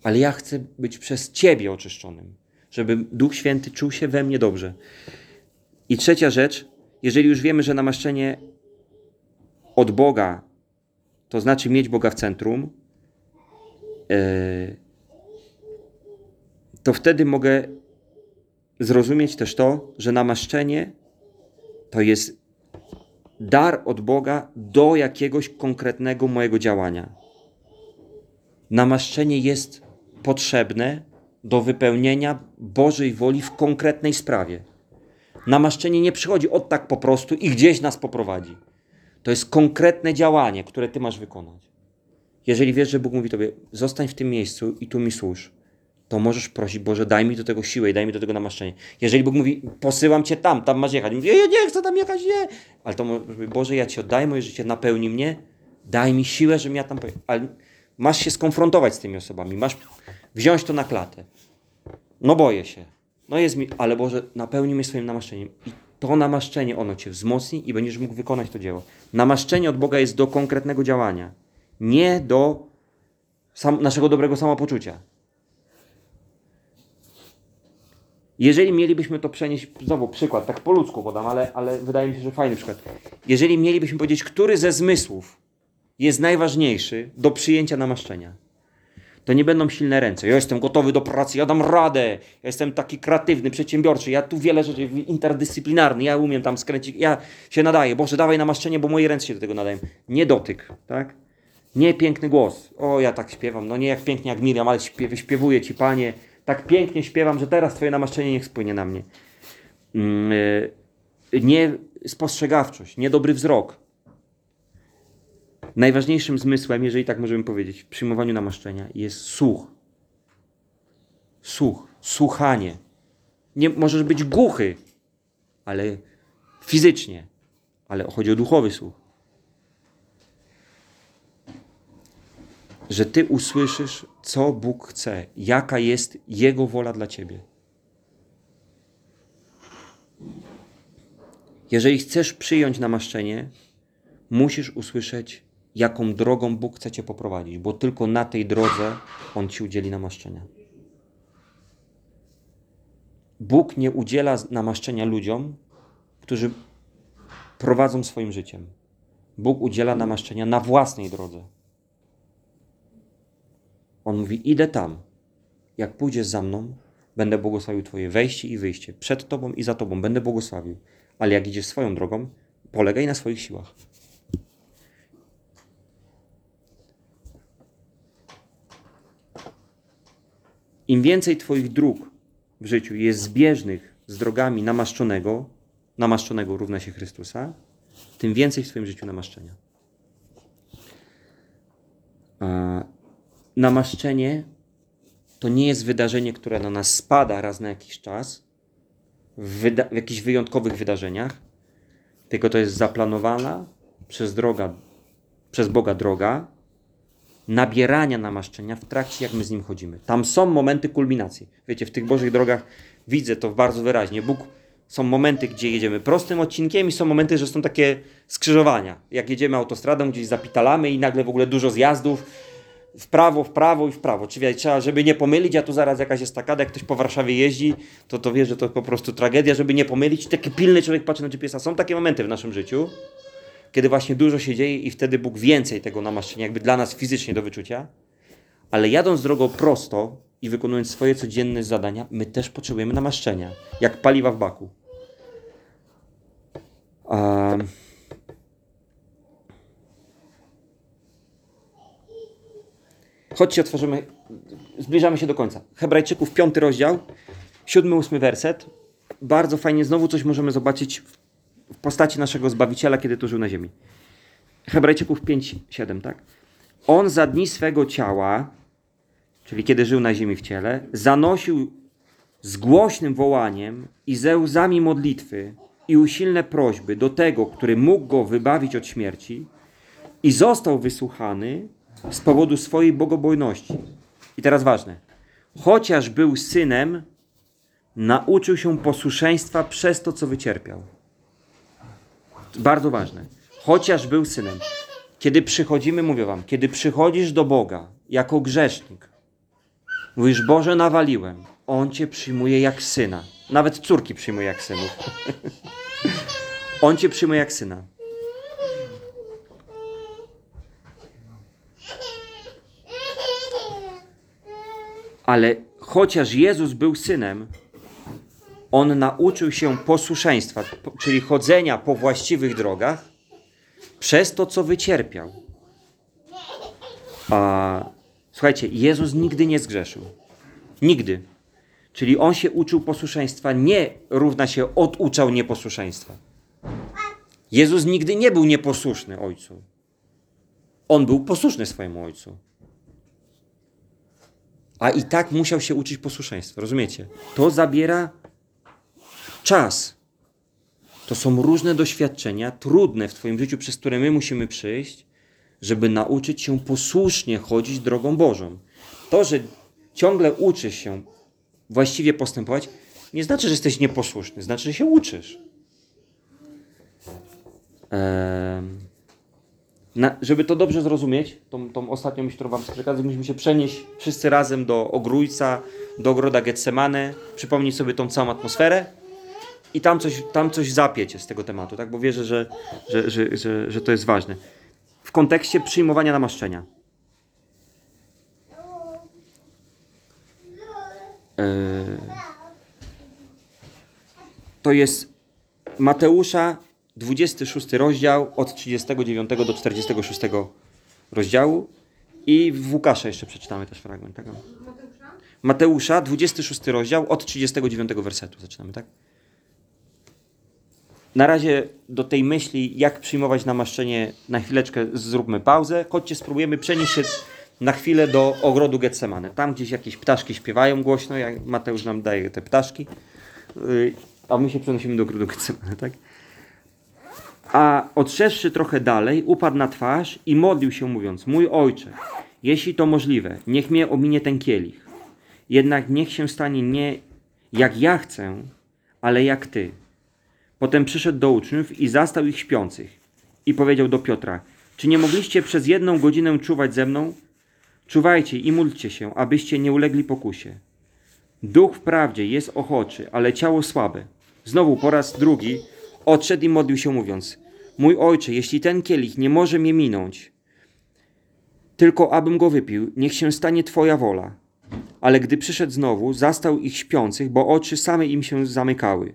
Ale ja chcę być przez Ciebie oczyszczonym żeby Duch Święty czuł się we mnie dobrze. I trzecia rzecz, jeżeli już wiemy, że namaszczenie od Boga to znaczy mieć Boga w centrum, e, to wtedy mogę zrozumieć też to, że namaszczenie to jest dar od Boga do jakiegoś konkretnego mojego działania. Namaszczenie jest potrzebne do wypełnienia Bożej woli w konkretnej sprawie. Namaszczenie nie przychodzi od tak po prostu i gdzieś nas poprowadzi. To jest konkretne działanie, które ty masz wykonać. Jeżeli wiesz, że Bóg mówi tobie, zostań w tym miejscu i tu mi służ, to możesz prosić, Boże, daj mi do tego siłę i daj mi do tego namaszczenie. Jeżeli Bóg mówi, posyłam cię tam, tam masz jechać, mówi, ja nie chcę tam jechać, nie. Ale to mówi, Boże, ja ci oddaję moje życie, napełni mnie, daj mi siłę, żebym ja tam pojechał. Ale masz się skonfrontować z tymi osobami, masz wziąć to na klatę. No boję się. No jest mi, ale Boże, napełni mnie swoim namaszczeniem. I to namaszczenie, ono cię wzmocni i będziesz mógł wykonać to dzieło. Namaszczenie od Boga jest do konkretnego działania, nie do sam, naszego dobrego samopoczucia. Jeżeli mielibyśmy to przenieść, znowu przykład, tak po ludzku podam, ale, ale wydaje mi się, że fajny przykład. Jeżeli mielibyśmy powiedzieć, który ze zmysłów jest najważniejszy do przyjęcia namaszczenia, to nie będą silne ręce. Ja jestem gotowy do pracy, ja dam radę, ja jestem taki kreatywny, przedsiębiorczy, ja tu wiele rzeczy, interdyscyplinarny, ja umiem tam skręcić, ja się nadaję. Boże, dawaj namaszczenie, bo moje ręce się do tego nadają. Nie dotyk, tak? Nie piękny głos. O, ja tak śpiewam. No nie jak pięknie jak Miriam, ale śpiew, śpiewuję Ci, Panie. Tak pięknie śpiewam, że teraz Twoje namaszczenie niech spłynie na mnie. Mm, y, Nie spostrzegawczość, niedobry wzrok. Najważniejszym zmysłem, jeżeli tak możemy powiedzieć, w przyjmowaniu namaszczenia jest słuch. Słuch, słuchanie. Nie możesz być głuchy, ale fizycznie, ale chodzi o duchowy słuch. Że ty usłyszysz, co Bóg chce, jaka jest Jego wola dla ciebie. Jeżeli chcesz przyjąć namaszczenie, musisz usłyszeć, jaką drogą Bóg chce cię poprowadzić, bo tylko na tej drodze On ci udzieli namaszczenia. Bóg nie udziela namaszczenia ludziom, którzy prowadzą swoim życiem. Bóg udziela namaszczenia na własnej drodze. On mówi: Idę tam. Jak pójdziesz za mną, będę błogosławił Twoje wejście i wyjście. Przed Tobą i za Tobą będę błogosławił. Ale jak idziesz swoją drogą, polegaj na swoich siłach. Im więcej Twoich dróg w życiu jest zbieżnych z drogami namaszczonego, namaszczonego równa się Chrystusa, tym więcej w Twoim życiu namaszczenia. A namaszczenie to nie jest wydarzenie, które na nas spada raz na jakiś czas, w, wyda- w jakichś wyjątkowych wydarzeniach, tylko to jest zaplanowana przez, droga, przez Boga droga nabierania namaszczenia w trakcie, jak my z Nim chodzimy. Tam są momenty kulminacji. Wiecie, w tych Bożych drogach widzę to bardzo wyraźnie. Bóg, są momenty, gdzie jedziemy prostym odcinkiem i są momenty, że są takie skrzyżowania. Jak jedziemy autostradą, gdzieś zapitalamy i nagle w ogóle dużo zjazdów, w prawo, w prawo i w prawo. Czyli trzeba, żeby nie pomylić, a tu zaraz jakaś estakada, jak ktoś po Warszawie jeździ, to to wie, że to po prostu tragedia, żeby nie pomylić. Taki pilny człowiek patrzy na GPS-a. Są takie momenty w naszym życiu, kiedy właśnie dużo się dzieje i wtedy Bóg więcej tego namaszczenia, jakby dla nas fizycznie do wyczucia. Ale jadąc drogą prosto i wykonując swoje codzienne zadania, my też potrzebujemy namaszczenia, jak paliwa w baku. Um, Chodźcie, otworzymy, zbliżamy się do końca. Hebrajczyków, piąty rozdział, siódmy, ósmy werset. Bardzo fajnie, znowu coś możemy zobaczyć w w postaci naszego Zbawiciela, kiedy tu żył na ziemi. Hebrajczyków 5, 7, tak? On za dni swego ciała, czyli kiedy żył na ziemi w ciele, zanosił z głośnym wołaniem i ze łzami modlitwy i usilne prośby do tego, który mógł go wybawić od śmierci i został wysłuchany z powodu swojej bogobojności. I teraz ważne. Chociaż był synem, nauczył się posłuszeństwa przez to, co wycierpiał. Bardzo ważne. Chociaż był synem. Kiedy przychodzimy, mówię wam, kiedy przychodzisz do Boga jako grzesznik, mówisz, Boże, nawaliłem, On cię przyjmuje jak syna. Nawet córki przyjmuje jak synów. *laughs* On cię przyjmuje jak syna. Ale chociaż Jezus był synem, on nauczył się posłuszeństwa, po- czyli chodzenia po właściwych drogach, przez to, co wycierpiał. A, słuchajcie, Jezus nigdy nie zgrzeszył. Nigdy. Czyli on się uczył posłuszeństwa, nie równa się oduczał nieposłuszeństwa. Jezus nigdy nie był nieposłuszny ojcu. On był posłuszny swojemu ojcu. A i tak musiał się uczyć posłuszeństwa. Rozumiecie? To zabiera czas. To są różne doświadczenia, trudne w Twoim życiu, przez które my musimy przejść, żeby nauczyć się posłusznie chodzić drogą Bożą. To, że ciągle uczysz się właściwie postępować, nie znaczy, że jesteś nieposłuszny, znaczy, że się uczysz. Em, na, żeby to dobrze zrozumieć, tą, tą ostatnią myśl, którą Wam przekażę, musimy się przenieść wszyscy razem do Ogrójca, do ogroda Getsemane, przypomnieć sobie tą całą atmosferę i tam coś, tam coś zapiecie z tego tematu, tak? bo wierzę, że, że, że, że, że to jest ważne. W kontekście przyjmowania namaszczenia. Eee, To jest Mateusza 26 rozdział od 39 do 46 rozdziału i w Łukasza jeszcze przeczytamy też fragment. Tak? Mateusza 26 rozdział od 39 wersetu zaczynamy, tak? Na razie do tej myśli, jak przyjmować namaszczenie, na chwileczkę zróbmy pauzę. Chodźcie, spróbujemy przenieść się na chwilę do ogrodu Getsemane. Tam gdzieś jakieś ptaszki śpiewają głośno, jak Mateusz nam daje te ptaszki, Yy, a my się przenosimy do ogrodu Getsemane, tak? A odszedłszy trochę dalej, upadł na twarz i modlił się, mówiąc: Mój ojcze, jeśli to możliwe, niech mnie ominie ten kielich. Jednak niech się stanie nie jak ja chcę, ale jak ty. Potem przyszedł do uczniów i zastał ich śpiących. I powiedział do Piotra: Czy nie mogliście przez jedną godzinę czuwać ze mną? Czuwajcie i módlcie się, abyście nie ulegli pokusie. Duch wprawdzie jest ochoczy, ale ciało słabe. Znowu po raz drugi odszedł i modlił się, mówiąc: Mój ojcze, jeśli ten kielich nie może mnie minąć, tylko abym go wypił, niech się stanie Twoja wola. Ale gdy przyszedł znowu, zastał ich śpiących, bo oczy same im się zamykały.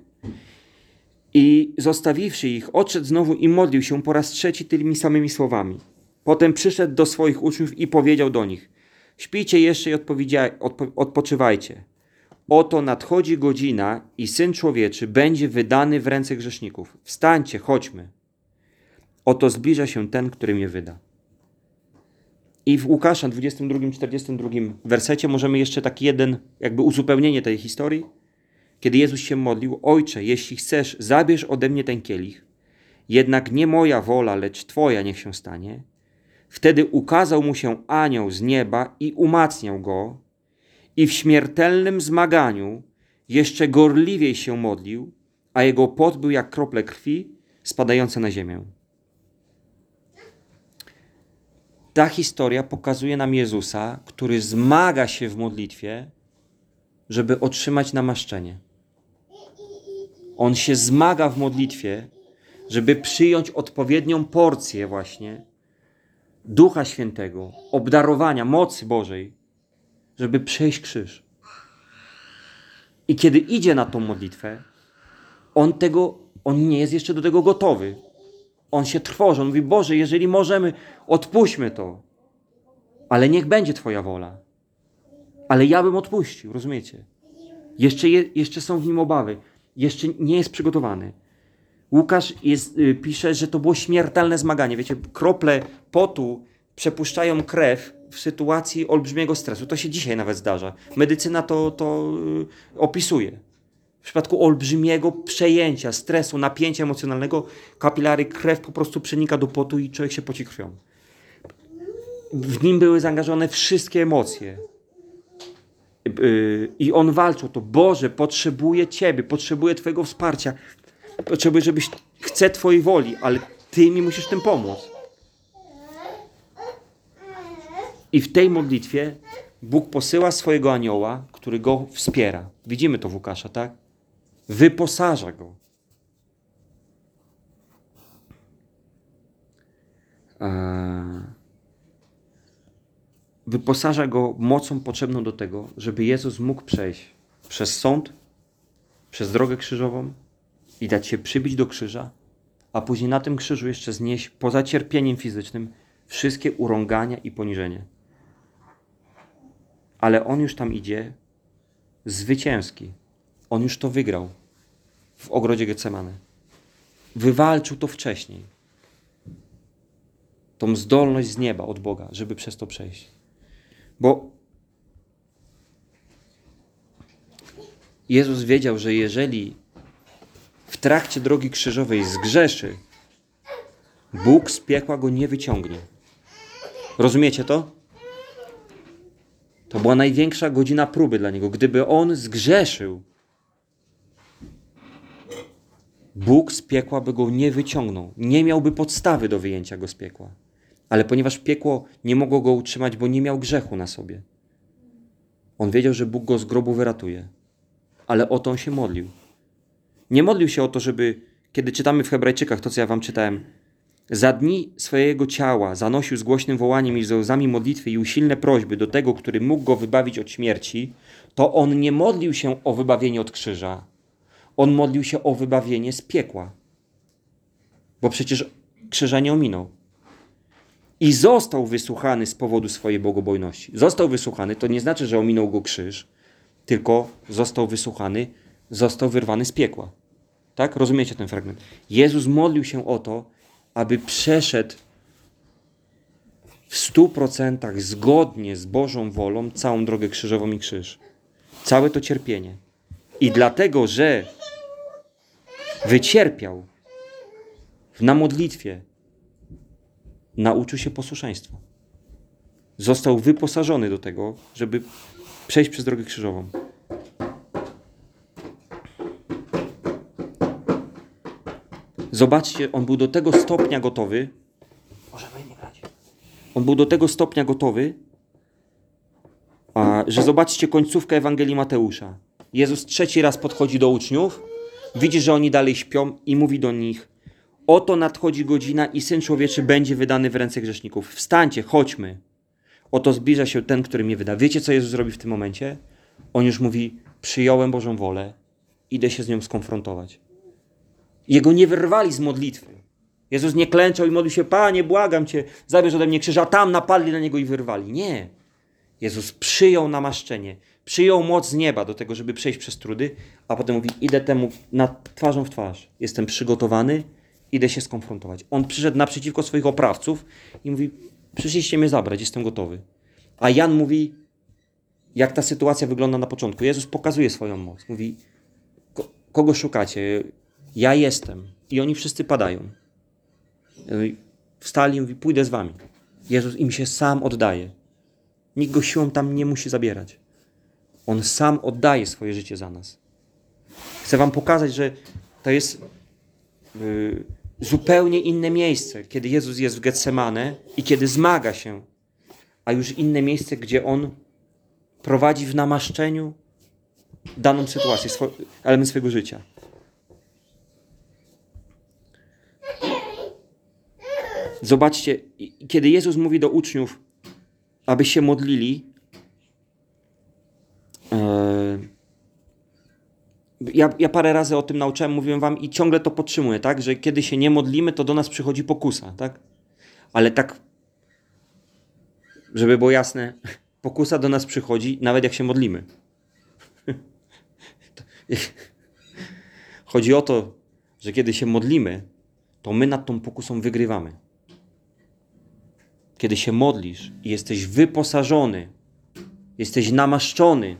I zostawiwszy ich, odszedł znowu i modlił się po raz trzeci tymi samymi słowami. Potem przyszedł do swoich uczniów i powiedział do nich: Śpijcie jeszcze i odpo- odpoczywajcie. Oto nadchodzi godzina i syn człowieczy będzie wydany w ręce grzeszników. Wstańcie, chodźmy. Oto zbliża się ten, który mnie wyda. I w Łukasza 22-42 wersecie możemy jeszcze taki jeden, jakby uzupełnienie tej historii. Kiedy Jezus się modlił, Ojcze, jeśli chcesz, zabierz ode mnie ten kielich, jednak nie moja wola, lecz Twoja niech się stanie. Wtedy ukazał mu się anioł z nieba i umacniał go, i w śmiertelnym zmaganiu jeszcze gorliwiej się modlił, a jego pot był jak krople krwi spadające na ziemię. Ta historia pokazuje nam Jezusa, który zmaga się w modlitwie, żeby otrzymać namaszczenie. On się zmaga w modlitwie, żeby przyjąć odpowiednią porcję właśnie Ducha Świętego, obdarowania mocy Bożej, żeby przejść krzyż. I kiedy idzie na tą modlitwę, on tego, on nie jest jeszcze do tego gotowy. On się trwoży, on mówi, Boże, jeżeli możemy, odpuśćmy to. Ale niech będzie Twoja wola. Ale ja bym odpuścił, rozumiecie? Jeszcze, je, jeszcze są w nim obawy. Jeszcze nie jest przygotowany. Łukasz jest, y, pisze, że to było śmiertelne zmaganie. Wiecie, krople potu przepuszczają krew w sytuacji olbrzymiego stresu. To się dzisiaj nawet zdarza. Medycyna to, to y, opisuje. W przypadku olbrzymiego przejęcia, stresu, napięcia emocjonalnego, kapilary, krew po prostu przenika do potu i człowiek się poci krwią. W nim były zaangażowane wszystkie emocje. Yy, I on walczył to. Boże, potrzebuję Ciebie, potrzebuję Twojego wsparcia. Potrzebuję, żebyś, chcę Twojej woli, ale Ty mi musisz tym pomóc. I w tej modlitwie Bóg posyła swojego anioła, który go wspiera. Widzimy to w Łukasza, tak? Wyposaża go. Eee, Wyposaża go mocą potrzebną do tego, żeby Jezus mógł przejść przez sąd, przez drogę krzyżową i dać się przybić do krzyża, a później na tym krzyżu jeszcze znieść poza cierpieniem fizycznym wszystkie urągania i poniżenie. Ale on już tam idzie zwycięski. On już to wygrał w ogrodzie Getsemane. Wywalczył to wcześniej. Tą zdolność z nieba od Boga, żeby przez to przejść. Bo Jezus wiedział, że jeżeli w trakcie drogi krzyżowej zgrzeszy, Bóg z piekła go nie wyciągnie. Rozumiecie to? To była największa godzina próby dla niego. Gdyby on zgrzeszył, Bóg z piekła by go nie wyciągnął. Nie miałby podstawy do wyjęcia go z piekła. Ale ponieważ piekło nie mogło go utrzymać, bo nie miał grzechu na sobie, on wiedział, że Bóg go z grobu wyratuje. Ale o to on się modlił. Nie modlił się o to, żeby, kiedy czytamy w Hebrajczykach to, co ja wam czytałem, za dni swojego ciała zanosił z głośnym wołaniem i z łzami modlitwy i usilne prośby do tego, który mógł go wybawić od śmierci, to on nie modlił się o wybawienie od krzyża. On modlił się o wybawienie z piekła. Bo przecież krzyża nie ominął. I został wysłuchany z powodu swojej bogobojności. Został wysłuchany, to nie znaczy, że ominął go krzyż, tylko został wysłuchany, został wyrwany z piekła. Tak? Rozumiecie ten fragment? Jezus modlił się o to, aby przeszedł w stu procentach zgodnie z Bożą wolą całą drogę krzyżową i krzyż. Całe to cierpienie. I dlatego, że wycierpiał na modlitwie, nauczył się posłuszeństwa. Został wyposażony do tego, żeby przejść przez drogę krzyżową. Zobaczcie, on był do tego stopnia gotowy. Możemy nie grać. On był do tego stopnia gotowy, a, że zobaczcie końcówkę Ewangelii Mateusza. Jezus trzeci raz podchodzi do uczniów, widzi, że oni dalej śpią i mówi do nich: Oto nadchodzi godzina i syn człowieczy będzie wydany w ręce grzeszników. Wstańcie, chodźmy. Oto zbliża się ten, który mnie wyda. Wiecie, co Jezus robi w tym momencie? On już mówi: Przyjąłem Bożą wolę, idę się z nią skonfrontować. Jego nie wyrwali z modlitwy. Jezus nie klęczał i modlił się, Panie, błagam Cię, zabierz ode mnie krzyż, a tam napadli na Niego i wyrwali. Nie. Jezus przyjął namaszczenie, przyjął moc z nieba do tego, żeby przejść przez trudy, a potem mówi, idę temu na twarzą w twarz. Jestem przygotowany, idę się skonfrontować. On przyszedł naprzeciwko swoich oprawców i mówi, przyszliście mnie zabrać, jestem gotowy. A Jan mówi, jak ta sytuacja wygląda na początku. Jezus pokazuje swoją moc. Mówi, kogo szukacie? Ja jestem. I oni wszyscy padają. Wstali i mówi, pójdę z wami. Jezus im się sam oddaje. Nikt go siłą tam nie musi zabierać. On sam oddaje swoje życie za nas. Chcę wam pokazać, że to jest yy, zupełnie inne miejsce, kiedy Jezus jest w Getsemane i kiedy zmaga się, a już inne miejsce, gdzie On prowadzi w namaszczeniu daną sytuację, swo- element swojego życia. Zobaczcie, kiedy Jezus mówi do uczniów, aby się modlili, ja, ja parę razy o tym nauczałem, mówiłem wam i ciągle to podtrzymuję, tak? Że kiedy się nie modlimy, to do nas przychodzi pokusa, tak? Ale tak, żeby było jasne, *laughs* pokusa do nas przychodzi nawet jak się modlimy. *laughs* *laughs* Chodzi o to, że kiedy się modlimy, to my nad tą pokusą wygrywamy. Kiedy się modlisz i jesteś wyposażony, jesteś namaszczony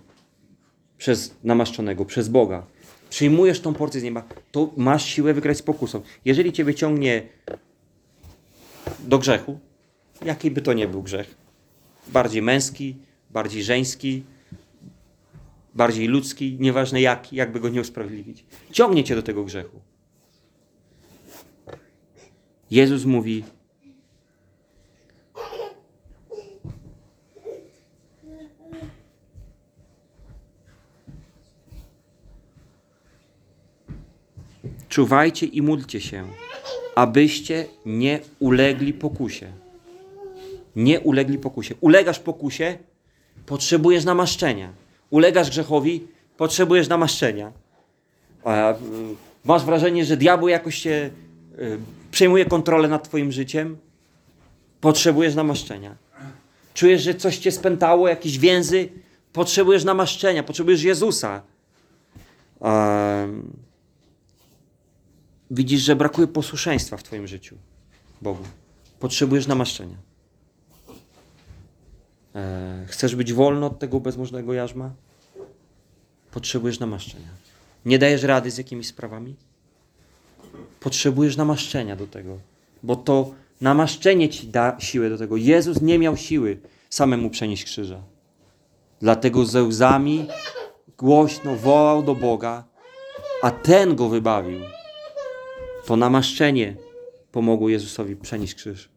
przez namaszczonego, przez Boga, przyjmujesz tą porcję z nieba, to masz siłę wygrać z pokusą. Jeżeli cię wyciągnie do grzechu, jaki by to nie był grzech, bardziej męski, bardziej żeński, bardziej ludzki, nieważne jaki, jakby go nie usprawiedliwić, ciągnie cię do tego grzechu. Jezus mówi: Czuwajcie i módlcie się, abyście nie ulegli pokusie. Nie ulegli pokusie. Ulegasz pokusie, potrzebujesz namaszczenia. Ulegasz grzechowi, potrzebujesz namaszczenia. Y, masz wrażenie, że diabeł jakoś cię y, przejmuje kontrolę nad twoim życiem, potrzebujesz namaszczenia. Czujesz, że coś cię spętało, jakieś więzy, potrzebujesz namaszczenia, potrzebujesz Jezusa. Em, widzisz, że brakuje posłuszeństwa w twoim życiu Bogu. Potrzebujesz namaszczenia. E, chcesz być wolny od tego bezmożnego jarzma? Potrzebujesz namaszczenia. Nie dajesz rady z jakimiś sprawami? Potrzebujesz namaszczenia do tego, bo to namaszczenie ci da siłę do tego. Jezus nie miał siły samemu przenieść krzyża. Dlatego ze łzami głośno wołał do Boga, a ten go wybawił. To namaszczenie pomogło Jezusowi przenieść krzyż.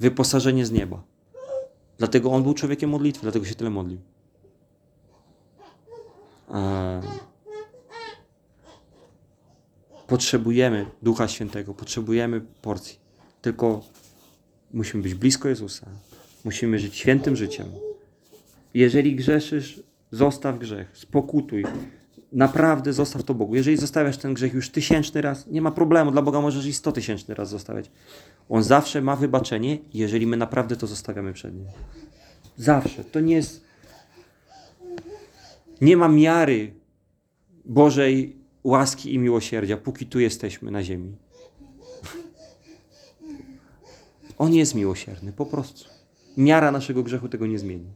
Wyposażenie z nieba. Dlatego on był człowiekiem modlitwy, dlatego się tyle modlił. Potrzebujemy Ducha Świętego, potrzebujemy porcji. Tylko musimy być blisko Jezusa. Musimy żyć świętym życiem. Jeżeli grzeszysz, zostaw grzech, spokutuj. Naprawdę zostaw to Bogu. Jeżeli zostawiasz ten grzech już tysięczny raz, nie ma problemu. Dla Boga możesz i sto tysięczny raz zostawiać. On zawsze ma wybaczenie, jeżeli my naprawdę to zostawiamy przed Nim. Zawsze. To nie jest... Nie ma miary Bożej łaski i miłosierdzia, póki tu jesteśmy na ziemi. On jest miłosierny, po prostu. Miara naszego grzechu tego nie zmieni.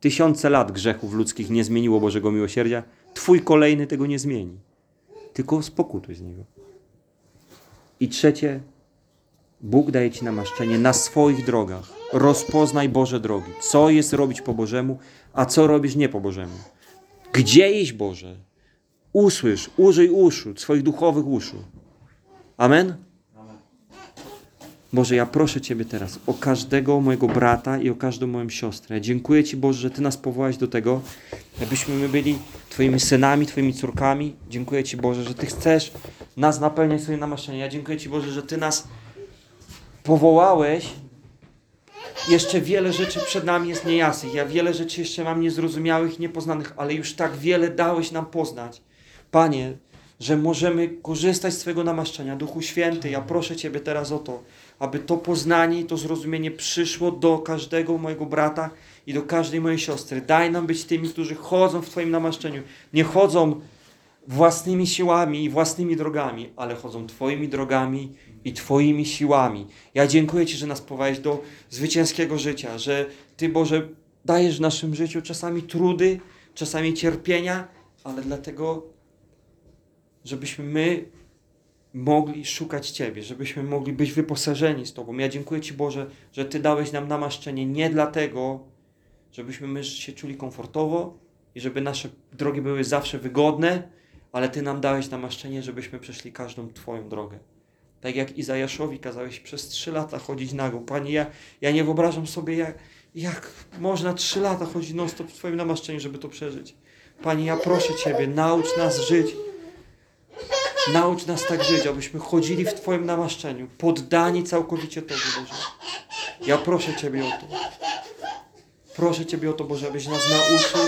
Tysiące lat grzechów ludzkich nie zmieniło Bożego miłosierdzia. Twój kolejny tego nie zmieni. Tylko spokutuj z niego. I trzecie, Bóg daje ci namaszczenie na swoich drogach. Rozpoznaj Boże drogi. Co jest robić po Bożemu, a co robisz nie po Bożemu. Gdzie iść Boże? Usłysz, użyj uszu, swoich duchowych uszu. Amen? Boże, ja proszę Ciebie teraz o każdego mojego brata i o każdą moją siostrę. Dziękuję Ci, Boże, że Ty nas powołałeś do tego, abyśmy my byli Twoimi synami, Twoimi córkami. Dziękuję Ci, Boże, że Ty chcesz nas napełniać swoim namaszczeniem. Ja dziękuję Ci, Boże, że Ty nas powołałeś. Jeszcze wiele rzeczy przed nami jest niejasnych. Ja wiele rzeczy jeszcze mam niezrozumiałych, niepoznanych, ale już tak wiele dałeś nam poznać. Panie, że możemy korzystać z Twojego namaszczenia. Duchu Święty, ja proszę Ciebie teraz o to, aby to poznanie i to zrozumienie przyszło do każdego mojego brata i do każdej mojej siostry. Daj nam być tymi, którzy chodzą w Twoim namaszczeniu. Nie chodzą własnymi siłami i własnymi drogami, ale chodzą Twoimi drogami i Twoimi siłami. Ja dziękuję Ci, że nas powołałeś do zwycięskiego życia, że Ty, Boże, dajesz w naszym życiu czasami trudy, czasami cierpienia, ale dlatego, żebyśmy my mogli szukać Ciebie, żebyśmy mogli być wyposażeni z Tobą. Ja dziękuję Ci, Boże, że Ty dałeś nam namaszczenie nie dlatego, żebyśmy my się czuli komfortowo i żeby nasze drogi były zawsze wygodne, ale Ty nam dałeś namaszczenie, żebyśmy przeszli każdą Twoją drogę. Tak jak Izajaszowi kazałeś przez trzy lata chodzić nago. Panie, ja, ja nie wyobrażam sobie, jak, jak można trzy lata chodzić non-stop w Twoim namaszczeniu, żeby to przeżyć. Panie, ja proszę Ciebie, naucz nas żyć. Naucz nas tak żyć, abyśmy chodzili w Twoim namaszczeniu, poddani całkowicie Tobie, Boże. Ja proszę Ciebie o to. Proszę Ciebie o to, Boże, abyś nas nauczył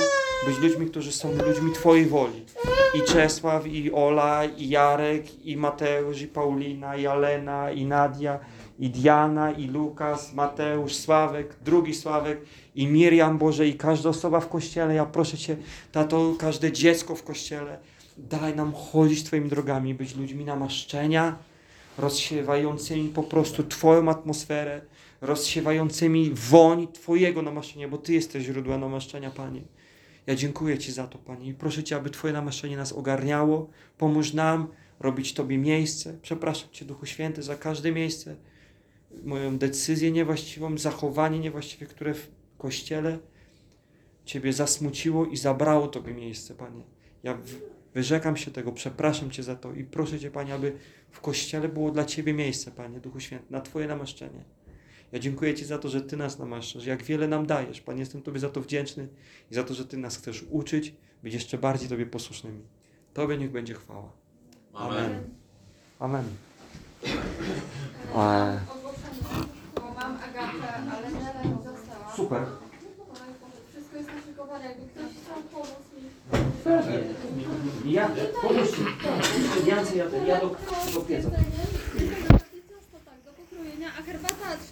być ludźmi, którzy są ludźmi Twojej woli. I Czesław, i Ola, i Jarek, i Mateusz, i Paulina, i Alena, i Nadia, i Diana, i Lukas, Mateusz, Sławek, drugi Sławek, i Miriam, Boże, i każda osoba w Kościele. Ja proszę Cię, tato, każde dziecko w Kościele, daj nam chodzić Twoimi drogami, być ludźmi namaszczenia, rozsiewającymi po prostu Twoją atmosferę, rozsiewającymi woń Twojego namaszczenia, bo Ty jesteś źródłem namaszczenia, Panie. Ja dziękuję Ci za to, Panie, i proszę Cię, aby Twoje namaszczenie nas ogarniało. Pomóż nam robić Tobie miejsce. Przepraszam Cię, Duchu Święty, za każde miejsce, moją decyzję niewłaściwą, zachowanie niewłaściwe, które w Kościele Ciebie zasmuciło i zabrało Tobie miejsce, Panie. Ja wyrzekam się tego, przepraszam Cię za to i proszę Cię, Panie, aby w Kościele było dla Ciebie miejsce, Panie, Duchu Święty, na Twoje namaszczenie. Ja dziękuję Ci za to, że Ty nas namaszczasz, jak wiele nam dajesz. Panie, jestem Tobie za to wdzięczny i za to, że Ty nas chcesz uczyć, być jeszcze bardziej Tobie posłusznymi. Tobie niech będzie chwała. Amen. Amen. A, Ogłoszenie, bo mam Agatę, ale Nela nie została. super. Wszystko jest naszykowane, jakby ktoś chciał pomóc. Ja, pomóż Jance, ja, ja do, do pieca. Tak,